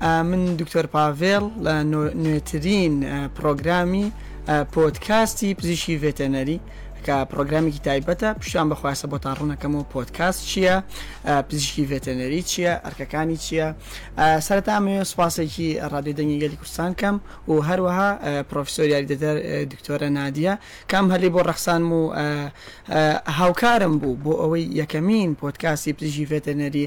من دکتۆر پاڤێڵ لە نوێترین پرۆگرامی پۆتکاستی پزیشکی ڤێتەنەری کە پرۆگرامێکی تایبەتە پیشان بەخواستە بۆتان ڕوونەکەمەوە پۆتکاست چییە پزیشکی ڤێتەنەری چییە ئەرکەکانی چییە سەرتا ئەمێ سوپاسێکی ڕادێ دەنگی گەلی کوردستان کەم و هەروەها پرۆفسۆر یاری دەدەر دکتۆرە نادیە کام هەلی بۆ ڕەخسانم و هاوکارم بوو بۆ ئەوەی یەکەمین پۆتکاسی پزیشکی ڤێتەنەری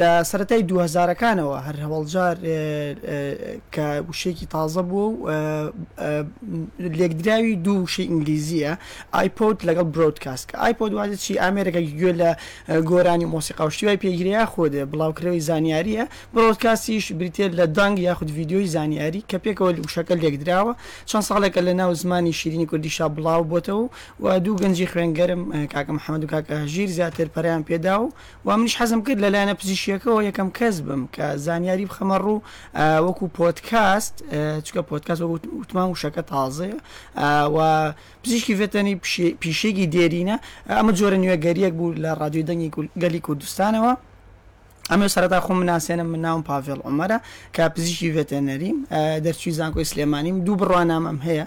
لە سەرەتای دوو هەزارەکانەوە هەر هەوەڵجار کە وشەیەکی تازە بووە و لێکدراوی دوو وشەی ئینگلیزیە ئایپۆد لەگەڵ برۆدکاست کە ئایپۆد وازە چی ئامێرەکە گوێ لە گۆرانی مۆسیقاوشتی وای پێگیریا خۆدێ بڵاوکرەوەی زانیاریە برۆدکاستیش بریتێت لە دەنگ یاخود ڤیددیۆی زانیاری کە پێکەوە وشەکە لێکدراوە چەند ساڵێکە لە ناو زمانی شیرینی کوردیشا بڵاو بۆتەوە و دوو گەنجی خوێنگەرم کاکە محەممەد و کاکە ژیر زیاتر پەریان پێدا و وا منیش حەزم کرد لە لایەنە پزیشکیەکەوە یەکەم کەس بم کە زانیاری بخەمە ڕوو وەکو پۆتکاست چکە پۆتکاس وتمان وشەکە تازەیە و پزیشکی ڤێتەنی پیشێکی دێرینە ئەمە جۆرە نوێگەریەک بوو لە ڕادیۆی دەنگی گەلی کوردستانەوە ئەمە سەرتا خۆم مناسێنم من ناوم پاڤێڵ عمەرە کە پزیشکی ڤێتەنەریم دەرچوی زانکۆی سلێمانیم دوو بڕوانامەم هەیە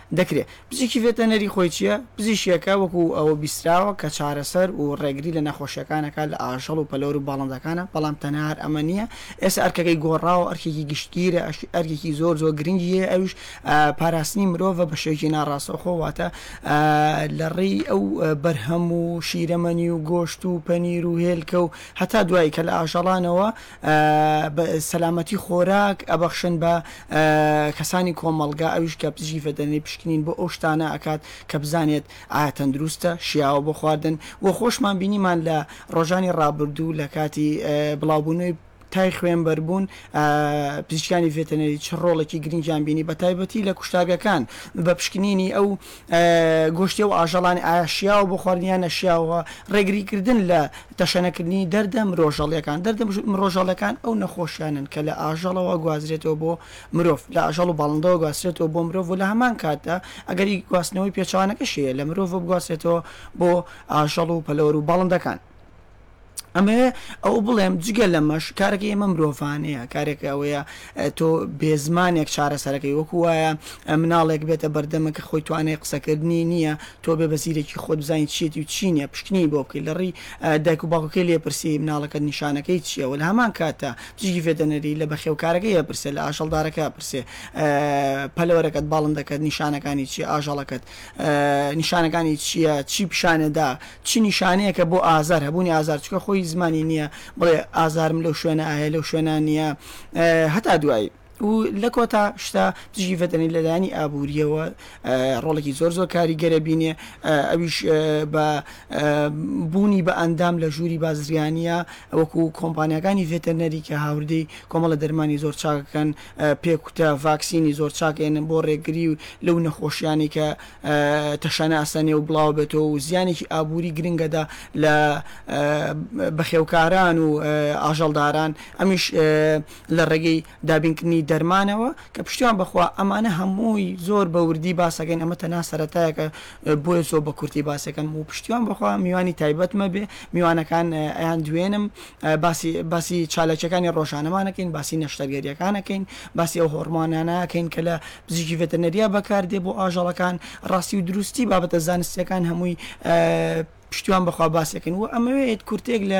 دەکرێت. پزیشکی ڤێتەنەری خۆی چییە؟ پزیشکێکە وەکو ئەوە بیستراوە کە چارەسەر و ڕێگری لە نەخۆشییەکان ئەکات لە ئاژەڵ و پەلۆر و باڵندەکانە، بەڵام تەنها هەر ئەمە نییە، ئێستا ئەرکەکەی گۆڕاوە، ئەرکێکی گشتگیرە، ئەرکێکی زۆر زۆر گرنگی هەیە، ئەویش پاراستنی مرۆڤە بە شێوەیەکی ناڕاستەوخۆ، واتە لە ڕێی ئەو بەرهەم و شیرەمەنی و گۆشت و پەنیر و هێلکە و هەتا دوایی کە لە ئاژەڵانەوە سەلامەتی خۆراک ئەبەخشن بە کەسانی کۆمەڵگا ئەویش کە پزیشکی ڤێتەرنەری پشکنین بۆ ئەو شتانە ئەکات کە بزانێت ئایا تەندروستە شیاوە بۆ خواردن و خۆشمان بینیمان لە ڕۆژانی ڕابردوو لە کاتی بڵاوبوونەوەی تای خوێنبەربوون پزیشکانی ڤێتەرنەری چ ڕۆڵێکی گرنگیان بینی بەتایبەتی لە کوشتارگەکان بە پشکنینی ئەو گۆشتی ئەو ئاژەڵانە ئایا شیاوە بخۆن یان نەشیاوە، ڕێگریکردن لە تەشەنەکردنی دەردە مرۆژەڵیەکان، دەردە مرۆژەڵەکان ئەو نەخۆشیانەن کە لە ئاژەڵەوە گوازرێتەوە بۆ مرۆڤ، لە ئاژەڵ و باڵندەوە گواسترێتەوە بۆ مرۆڤ و لە هەمان کاتدا ئەگەری گواستنەوەی پێچەوانەکەشی هەیە لە مرۆڤەوە بگوازرێتەوە بۆ ئاژەڵ و پەلەوەر و باڵندەکان. ئەمەوێ ئەوە بڵێم جگە لەمەش کارەکە ئێمە مرۆڤانەیە کارێکە ئەوەیە تۆ بێزمانێک چارەسەرەکەی وەکو وایە مناڵێک بێتە بەردەمە کە خۆی توانای قسەکردنی نییە تۆ بێ بەزیرێکی خۆت بزانین چێتی و چی نیە پشکنی بۆ بکەیت لە ڕی دایک و باوکەکەی لێپرسی مناڵەکە نیشانەکەی چییە و لە هەمان کاتە پزیشکی ڤێتەنەری لە بەخێوکارەکەی هەپرسێ لە ئاژەڵدارەکە پرسێ پەلەوەرەکەت باڵندەکەت نیشانەکانی چی ئاژەڵەکەت نیشانەکانی چییە چی پیشانەدا چ نیشانەیەکە بۆ ئازار هەبوونی ئازار چونکە خۆی زمانی نییە بڵێ ئازارم لەو شوێنە ئایە لەو شوێنە نییە هەتا دوایی و لە کۆتا شتا دژی ڤەدەنی لەلایەنی ئابووریەوە ڕۆڵێکی زۆر زۆر کاری گەرە بینێ ئەویش بە بوونی بە ئەندام لە ژووری بازریانە وەکو کۆمپانیەکانی ڤێتەرنەری کە هاوردەی کۆمەڵە دەرمانی زۆر چاکەکەن پێکوتە ڤاکسینی زۆر چاکێنن بۆ ڕێگری و لەو نەخۆشیانی کە تەشەناسە نێو بڵاوبێتەوە و زیانێکی ئابووری گرنگەدا لە بەخێوکاران و ئاژەڵداران ئەمیش لە ڕێگەی دابینکردنی دەرمانەوە کە پشتیوان بەخوا ئەمانە هەمووی زۆر بە وردی باسەکەین ئەمە تەنها سەرەتایەکە بۆیە زۆر بە کورتی باسەکەم و پشتیوان بەخوا میوانی تایبەت مەبێ میوانەکان ئەیان دوێنم باسی باسی چالاکیەکانی ڕۆژانەمانەکەین باسی نەشتەرگەریەکانەکەین باسی ئەو هۆڕمانانەکەین کە لە پزیشکی ڤێتەرنەریا بەکاردێ بۆ ئاژەڵەکان، ڕاستی و دروستی بابەتە زانستییەکان هەمووی پشتیوان بە خوا باس دەکەن و ئەمەوێت کورتەیەک لە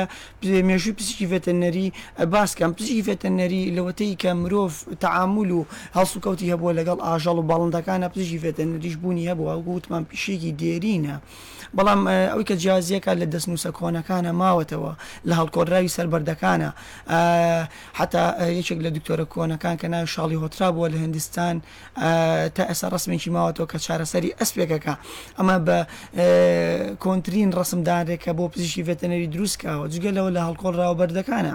مێژووی پزیشکی ڤێتەرنەری باس کەم، پزیشکی ڤێتەرنەری لەوەتەی کە مرۆڤ تەعامول و هەڵسوکەوتی هەبووە لەگەڵ ئاژەڵ و باڵندەکانا، پزیشکی ڤێتەرنەریش بوونی هەبووە، وەکوو وتمان پیشەیەکی دێرینە. بەڵام ئەوەی کە جیازییەکە لە دەستنووسە کۆنەکانە ماوەتەوە، لە هەڵکۆڵراوی سەر بەردەکانە. حەتا یەکێک لە دکتۆرە کۆنەکان کە ناوی شاڵیهۆترا بووە لە هندستان، تا ئێستا ڕەسمێکی ماوەتەوە کە چارەسەری ئەسپێکەکە. ئەمە بە کۆنترین ڕەسم دانرێت کە بۆ پزیشکی ڤێتەنەری دروست کراوە. جگە لەوە لە هەڵکۆڵراوە بەردەکانە.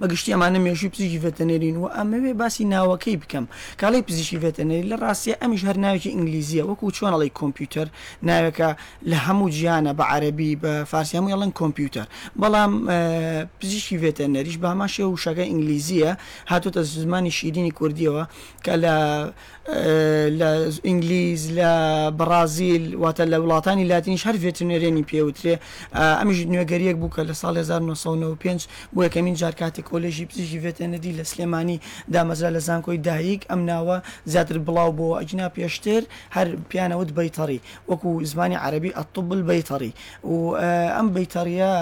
بە گشتی ئەمانە مێژووی پزیشکی ڤێتەنەرین و ئەمەوێ باسی ناوەکەی بکەم کە ئەڵێی پزیشکی ڤێتەنەری لە ڕاستیا ئەمیش هەر ناوێکی ئینگلیزییە وەکوو چۆن ئەڵێی کۆمپیوتەر ناوێکە لە هەموو جیهانا بە عەرەبی بە فارسی هەمووی ئەڵێن کۆمپیوتەر بەڵام پزیشکی ڤێتەنەریش بە هەمان شێوە وشەکە ئینگلیزییە هاتووەتە زمانی شیرینی کوردییەوە کە لە لە ئینگلیز، لە بەڕازیل، واتە لە وڵاتانی لاتینیش هەر ڤێترنێرێنی پێ وترێ. ئەمیش نوێگەرییەک بوو کە لە ساڵی هەزار و نۆ سەد و نەوەد و پێنج بۆ یەکەمین جار کاتێک کۆلێژی پزیشکی ڤێتێنەری لە سلێمانی دامەزرا لە زانکۆی دایک ئەم ناوە زیاتر بڵاو بۆوە ئەگینا پێشتر هەر پێیان ئەوت بەیتەڕی وەکوو زمانی عەرەبی الطب البیطری و ئەم بەیتەڕییە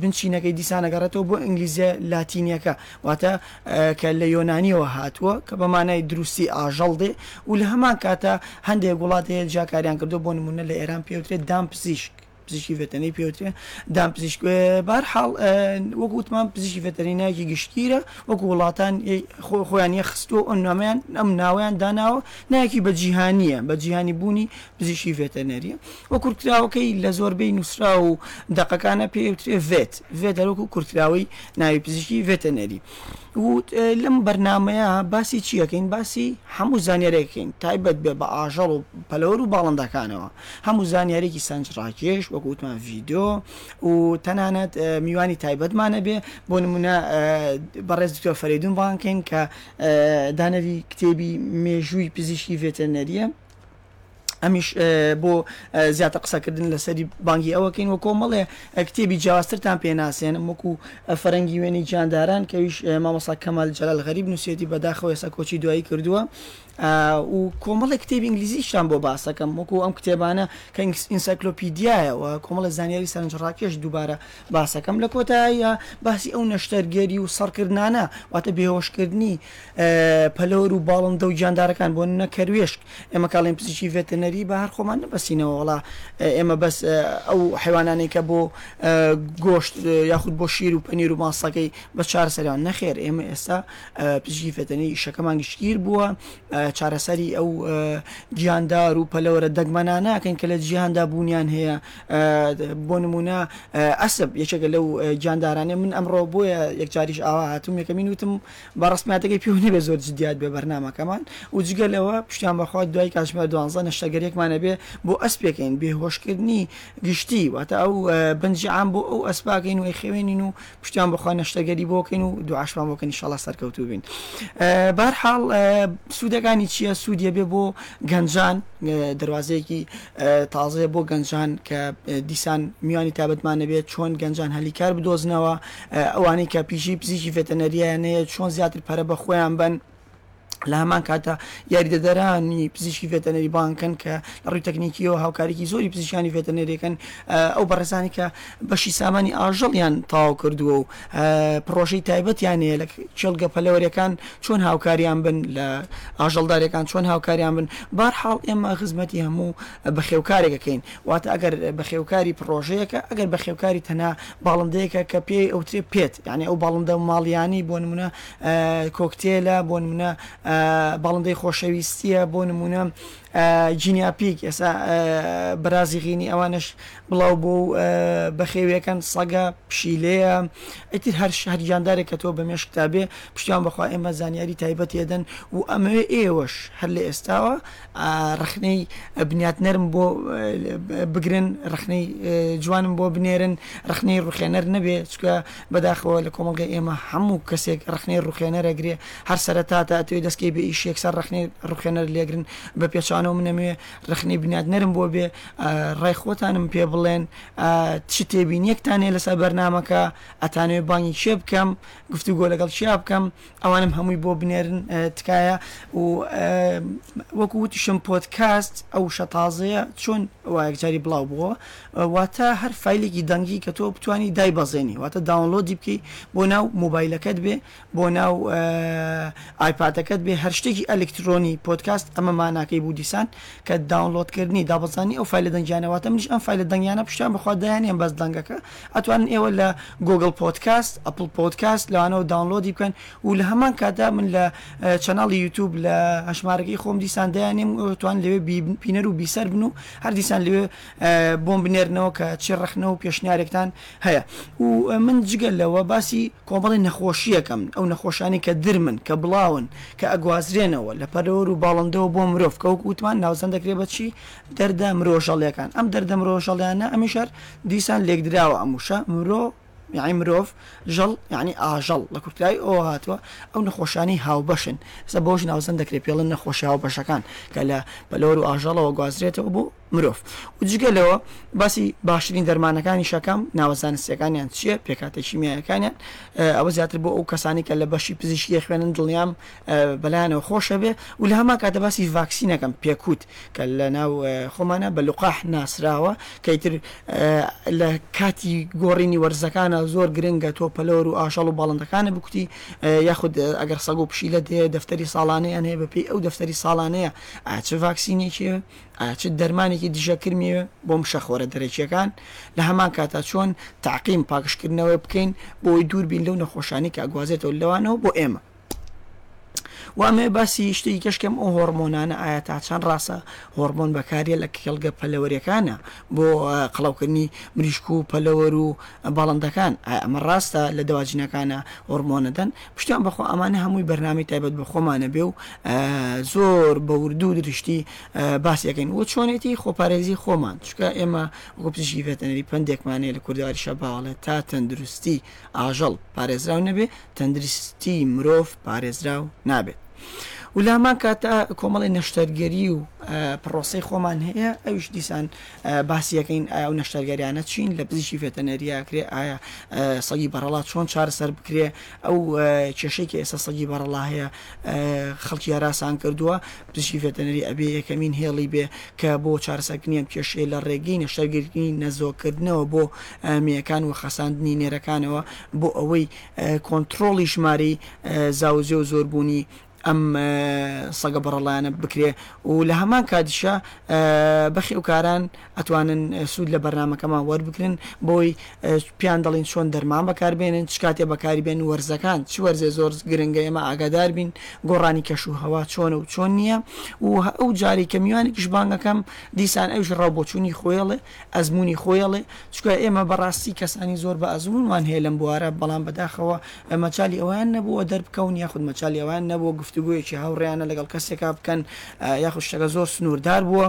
بنچینەکەی دیسان ئەگەڕێتەوە بۆ ئینگلیزییە لاتینییەکە واتە کە لە یۆنانیەوە هاتووە کە بە مانای دروستی ئاژەڵ دێ و لە هەمان کاتا هەندێک وڵات هەیە جیاکاریان کردووە بۆ نموونە لە ئێران پێ وترێ دام پزیشک پزیشکی ڤێتەنەی پێ وترێ دام پزیشک بە هەر حاڵ وەک وتمان پزیشکی ڤێتەرینایەکی گشتگیرە وەکو وڵاتان خۆ خۆیان یە خستووە ئەو نامەیان ئەم ناویان داناوە نایەکی بە جیهانیە بە جیهانی بوونی پزیشکی ڤێتەنەریە و کورتکراوەکەی لە زۆربەی نووسراو و دەقەکانا پێی ئەوترێ ڤێت، ڤێت هەر وەکوو کورتکراوەی ناوی پزیشکی ڤێتەنەری. و لەم بەرنامەیە باسی چی ئەکەین؟ باسی هەموو زانیارییەک ئەکەین تایبەت بێ بە ئاژەڵ و پەلەوەر و باڵندەکانەوە. هەموو زانیارییەکی سەنجڕاکێش وەکوو وتمان ڤیدیۆ و تەنانەت میوانی تایبەتمان ئەبێ بۆ نموونە بەڕێز دکتۆر فەرەیدوون بانگ کەین کە دانەری کتێبی مێژووی پزیشکی ڤێتەرنەرییە. ئەمیش بۆ زیاتر قسەکردن لەسەری بانگی ئەوەکەین وە کۆمەڵێ کتێبی جیاوازترتان پێ ناسێنم وەکو فەرەنگی وێنەی جانداران کەویش مامۆسا کەمال جەلال غەریب نووسێتی بەداخەوە ئێستا کۆچی دوایی کردووە و کۆمەڵی کتێبی ئینگلیزیشان بۆ باسەکەم وەکو ئەم کتێبانە کە ئینسایکلۆپیدیایەوە کۆمەڵە زانیاری سەرنجڕاکێش دووبارە باسەکەم لە کۆتاییە باسی ئەو نەشتەرگەری و سەڕکردانە واتە بێهۆشکردنی پەلۆر و باڵندە و گیاندارەکان بۆنمونە کەروێشک ئێمە کاڵێن پزیشکی ڤێتەنەری بە هەر خۆمان نەبەستینەوە وەڵا ئێمە بەس ئەو حیوانانەی کە بۆ گۆشت یاخود بۆ شیر و پەنیر و ماسەکەی بە چارەسەریان نەخێر ئێمە ئێستا پزیشکی ڤێتەنەری ئیشەکەمان گشتگیر بووە چارەسەری ئەو گیاندار و پەلەوەرە دەگمەنانەکەین کە لە جیهاندا بوونیان هەیە بۆ نمونە ئەسب یەکێکە لەو گیاندارانێ من ئەمڕۆ بۆیە یەکجاریش ئاوا هاتم یەکەمین وتم با ڕەسمیاتەکەی پێوە نەبێت زۆر جدیات بێ بەرنامەکەمان و جگە لەوە پشتیان بەخوا دوای کاتژمێر دوانزە نەشتەگەریەکمان ئەبێ بۆ ئەسپێکەین بێهۆشکردنی گشتی واتە ئەو بەنجی عام بۆ ئەو ئەسپاکەین و ئەیخەوێنین و پشتیان بەخوا نەشتەگەری بۆ کەین و دوعاشمان بۆکەن ئیشەڵا سەرکەوتوو بین بەرحاڵ سوودەکانی چییە سوودیە بێ بۆ گەنجان دەواازەیەکی تازەیە بۆ گەنجان کە دیسان میانی تابەتمانە بێت چۆن گەنجان هەلی کار بدۆزنەوە ئەوانەی کە پیشەی پزیشکی ڤێتەنەرییان هەیە چۆن زیاتر پەرە بە خۆیان بەن لە هەمان کاتە یاریدەدەرانی پزیشکی ڤێتەنەری بانکەن کە لە ڕووی تەکنیکیەوە هاوکارێکی زۆری پزیشکانی ڤێتەنەرێکن ئەو بەڕێزانی کە بەشی سامانی ئاژەڵیان تاو کردووە و پرۆژەی تایبەتیان هەیە لە چێلگە پەلەوەرەکان چۆن هاوکاریان بن لە ئاژەڵدارەکان چۆن هاوکاریان بن بارحاڵ ئێمە خزمەتی هەموو بەخێوکارێکەکەین واتە ئەگەر بەخێوکاری پرۆژەیەەکە ئەگەر بەخێوکاری تەنها باڵندەیەکە کە پێی ئەوترێ پێت یانی ئەو باڵندە ماڵیانی بۆ نمونە کۆکتێلە بۆ نمونە باڵندەی خۆشەویستیە بۆ نمونە جینیاپیک ئێسا بەرازی غینی ئەوانش بڵاو بۆ و بەخێویەکەن سەگە پشیلەیە ئیتر هەر شهر گیاندارێک کە تۆ بە مێشکتا بێ پشتیان بەخوا ئێمە زانیاری تایبەت یەدەن و ئەمەوێ ئێوەش هەر لە ئێستاوە ڕەخنەی بنیاتنەرم بۆ بگرن ڕەخنەی جوانم بۆ بنێرن ڕەخنەی ڕوخێنەر نەبێ چکە بەداخەوە لە کۆمەڵگە ئێمە هەموو کەسێک ڕەخنەی ڕوخێنەرەگرێ هەر سەرەتاتە ئەتوێ دەستکەی بە ئیشێک سەر ڕەخنەی ڕوخێنەر لێگرن بە پێچوانەوە منەموێ ڕەخنەی بنیاتنەرم بۆ بێ ڕای خۆتانم پێ بڵێن چ تێبینیەکتانێ لەسەر بەرنمەکە ئەتانوێ بانگی کێ بکەم گفتو گۆ لەگەڵ چیا بکەم ئەوانەم هەمووی بۆ بنێرن تکایە و وەکو وتیشم پۆتکاست ئەو وشە تازەیە چۆن وایەکجاری بڵاو بووە واتە هەر فیلێکی دەنگی کە تۆ بتانی دای بەزێنی واتە داونلۆدی بکەی بۆ ناو موبایلەکەت بێ بۆ ناو ئایپاتەکەت بێ هەر شتێکی ئەلکترۆنی پۆتکاست ئەمە ماناکەی بوو دیسان کە داونلۆدکردنی دابزانانی ئەو فیلە دەنگیانەواتە منیش ئەم فیلە دەنگیانە پشتیان بەخوادایانیان بەس دەنگەکە ئەتوانن ئێوە لە گۆگڵ پۆدکاست، ئەپڵ پۆدکاست لەوانەوە داونلۆدی بکەن و لە هەمان کاتدا من لە چەناڵی یوتوب لە هەژمارەکەی خۆم دیسان دایانێم و ئەتوان لەوێ بینەر و بیسەر بن و هەر دیسان لەوێ بۆم بنێرنەوە کە چی ڕەخنە و پێشنیارێکتان هەیە و من جگە لەوە باسی کۆمەڵی نەخۆشی ئەکەم ئەو نەخۆشانەی کە درمن کە بڵاون کە ئەگوازرێنەوە لە پەرەوەر و باڵندەوە بۆ مرۆڤ کە وەکو وتمان ناوزەند دەکرێ بە چی دەردە مرۆژەڵیەکان، ئەم دەردە مرۆژەڵیانە، ئەمیش هەر دیسان لێکدراوە ئەم وشە، مرۆ، یەعنی مرۆڤ، ژەڵ، یەعنی ئاژەڵ، لە کورتکراوی ئەوەوە هاتووە، ئەو نەخۆشانەی هاوبەشن، ئێستا بەوەش ناوزەند دەکرێت، پێڵن نەخۆشی هاوبەشەکان، کە لە پەلۆر و ئاژەڵەوە گوازرێتەوە بۆ مرۆڤ. و جگە لەوە باسی باشترین دەرمانەکانیش ئەکەم، ناوە زانستیەکانیان چیە، پێکهاتە کیمیایەکانیان، ئەوە زیاتر بۆ ئەو کەسانەی کە لە بەشی پزیشکی ئەخوێنن، دڵنیام بەلایانەوە خۆشە بێ و لەهەمان کاتە باسی ڤاکسینەکەم پێکوت کە لەناو خۆمانا بە لقاح ناسراوە کە ئیتر لە کاتی گۆڕینی وەرزەکانا زۆر گرنگە تۆ پەلۆر و ئاژەڵ و باڵندەکانت بکوتی یاخود ئەگەر سەگ و پشیلەت هەیە دەفتەری ساڵانەیان هەیە بەپێی ئەو دەفتەری ساڵانەیە ئایا چ ڤاکسینێکی ئایا چ دەرمانێکی دژە کرمی بۆ مشەخۆرە دەرەکیەکان لەهەمان کاتا چۆن تاقیم پاکژکردنەوەی بکەین بۆی دووربین لەو نەخۆشانی کە ئەگوازێتەوە لەوانەوە بۆ ئێمە. و ئەمەوێ باسی شتێکی کەش کەم ئەو هۆڕمۆنانە ئایا تا چەند ڕاستە هۆڕمۆن بەکاریە لە کێڵگە پەلەوەریەکانە بۆ قەڵاوکردنی مریشک و پەلەوەر و باڵندەکان ئەمە ڕاستە لە دەواجنەکانە هۆڕمۆنەدەن پشتیان بەخۆ ئەمانە هەمووی بەرنامی تایبەت بە خۆمانە بێ و زۆر بە وردو درشتی باسیەکەین و چۆنێتی خۆپارێزی خۆمان چکە ئێمە گوپتشی ڤێتەنەری پندێکمانەیە لە کوردواری شەباڵێت تا تەندروستی ئاژەڵ پارێزراو نەبێ تەندرستی مرۆڤ پارێزراو نابێت و لامان کاتا کۆمەڵی نەشتەرگەری و پرۆسی خۆمان هەیە ئەوش دیسان باسیەکەین ئایا و نەشتەرگەریانە چین لە پزیشی فێتەنەریاکرێ ئایا سەگی بەڕڵا چۆن چارەسەر بکرێ ئەو کێشێکی ئێستا سەگی بەڕڵا هەیە خەڵکی یاراسان کردووە پزیشکی ڤێتەنەری ئەبێ یەکەمین هێڵی بێ کە بۆ چارەسەرکردنی ئەم کێشەیە لە ڕێگەی نەشتەرگەریی نەزۆککردنەوە بۆ مێیەکان و خەساندنی نێرەکانەوە بۆ ئەوەی کۆنتڕۆڵی ژمارەی زاوزێ و زۆربوونی ئەم سەگە بەڕەڵایانە بکرێ و لە هەمان کاتیشا بەخێوکاران ئەتوانن سود لە بەرنامەکەمان وەربگرن بەوەی پیان دەڵێین چۆن دەرمان بەکاربێنن چ کاتێ بەکاری بێن وەرزەکان چ وەرزێ زۆر گرنگە ئێمە ئاگادار بین گۆڕانی کەش و هەوا چۆنە و چۆن نییە و ئەو جارەی کە میوانی پیشبانگەکەم دیسان ئەویش ڕاو بۆچوونی خۆیڵێ ئەزموونی خۆیڵێ چکە ئێمە بەڕاستی کەسانی زۆر بە ئەزموونمان هەیە لەم بوارە بەڵام بەداخەوە مەجالی ئەوەیان نەبووە دەربکەون یاخود مەجالی ئەوان نەبووە گفتوگۆیەکی هاوڕێیانە لەگەڵ کەسێکا بکەن یاخود شتەکە زۆر سنووردار بووە.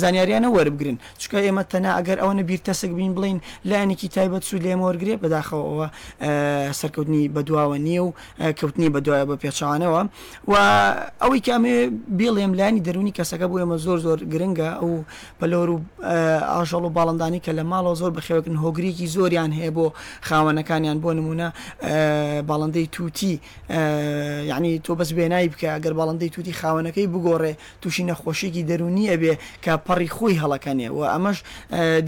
زانیاریانە وەربگرن، چونکە ئێمە تەنها ئەگەر ئەوەنە بیر تەسک بین بڵێین لایەنێکی تایبەت سوود لەئێمە وەرگرێت بەداخەوە ئەوە سەرکەوتنی بەدواوە نیە و کەوتنی بەدوایە بەپێچەوانەوە و ئەوەی کە ئەمەوێ بیڵێم لایەنی دەرونی کەسەکە بۆ ئێمە زۆر زۆر گرنگە ئەو پەلۆر و ئاژەڵ و باڵندانەی کە لە ماڵەوە زۆر بەخێوکن هۆگریەکی زۆریان هەیە بۆ خاوەنەکانیان بۆ نمونە باڵندەی توتی یانی تۆ بەس وێنای بکە ئەگەر باڵندەی توتی خاوەنەکەی بگۆڕێ تووشی نەخۆشیەکی دەروونی ئەبێ کە پەڕی خۆی هەڵەکەنێ و ئەمەش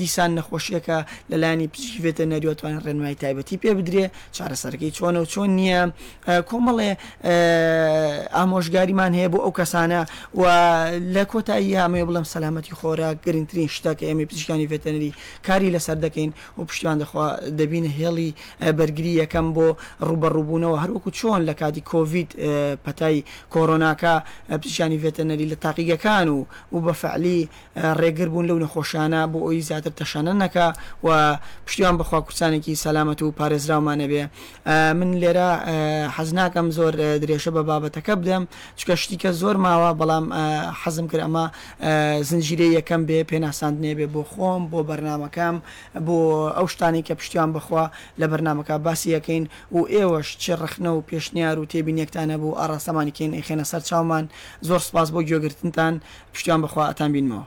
دیسان نەخۆشیەکە لە لایەنی پزیشکی ڤێتەرنەری ئەتوانێ ڕێنمایی تایبەتی پێ بدرێ چارەسەرەکەی چۆنە و چۆن نییە کۆمەڵێ ئامۆژگاریمان هەیە بۆ ئەو کەسانە و لە کۆتایی ئەمەوێ بڵێم سەلامەتی خۆراک گرنگترین شتە کە ئێمەی پزیشکانی ڤێتەرنەری کاری لەسەر دەکەین و پشتیوان دەخوا دەبینە هێڵی بەرگری یەکەم بۆ ڕووبەڕووبوونەوە هەروەکو چۆن لە کاتی کۆڤید پەتای کۆرۆناکە پزیشکانی ڤێتەرنەری لە تاقیگەکان و و بە فەعلی ڕێگر بوون لەو نەخۆشانە بۆ ئەوەی زیاتر تەشەنە نەکا و پشتیوان بە خوا کورسانێکی سەلامەت و پارێزراومان هەبێ من لێرە حەز ناکەم زۆر درێژە بە بابەتەکە بدەم چونکە شتیکە زۆر ماوە بەڵام حەزم کرد ئەمە زنجیرەی یەکەم بێ پێناساندنێ بێ بۆ خۆم بۆ بەرنامەکەم بۆ ئەو شتانەی کە پشتیوان بە خوا لە بەرنامەکە باسی ئەکەین و ئێوەش چ ڕەخنە و پێشنیار و تێبینیەکتان هەبوو ئاڕاستە مانی کەین ئەیخەینە سەر چاومان زۆر سوپاس بۆ گوێگرتنتان پشتیوان بە خوا ئەتان بینمەوە.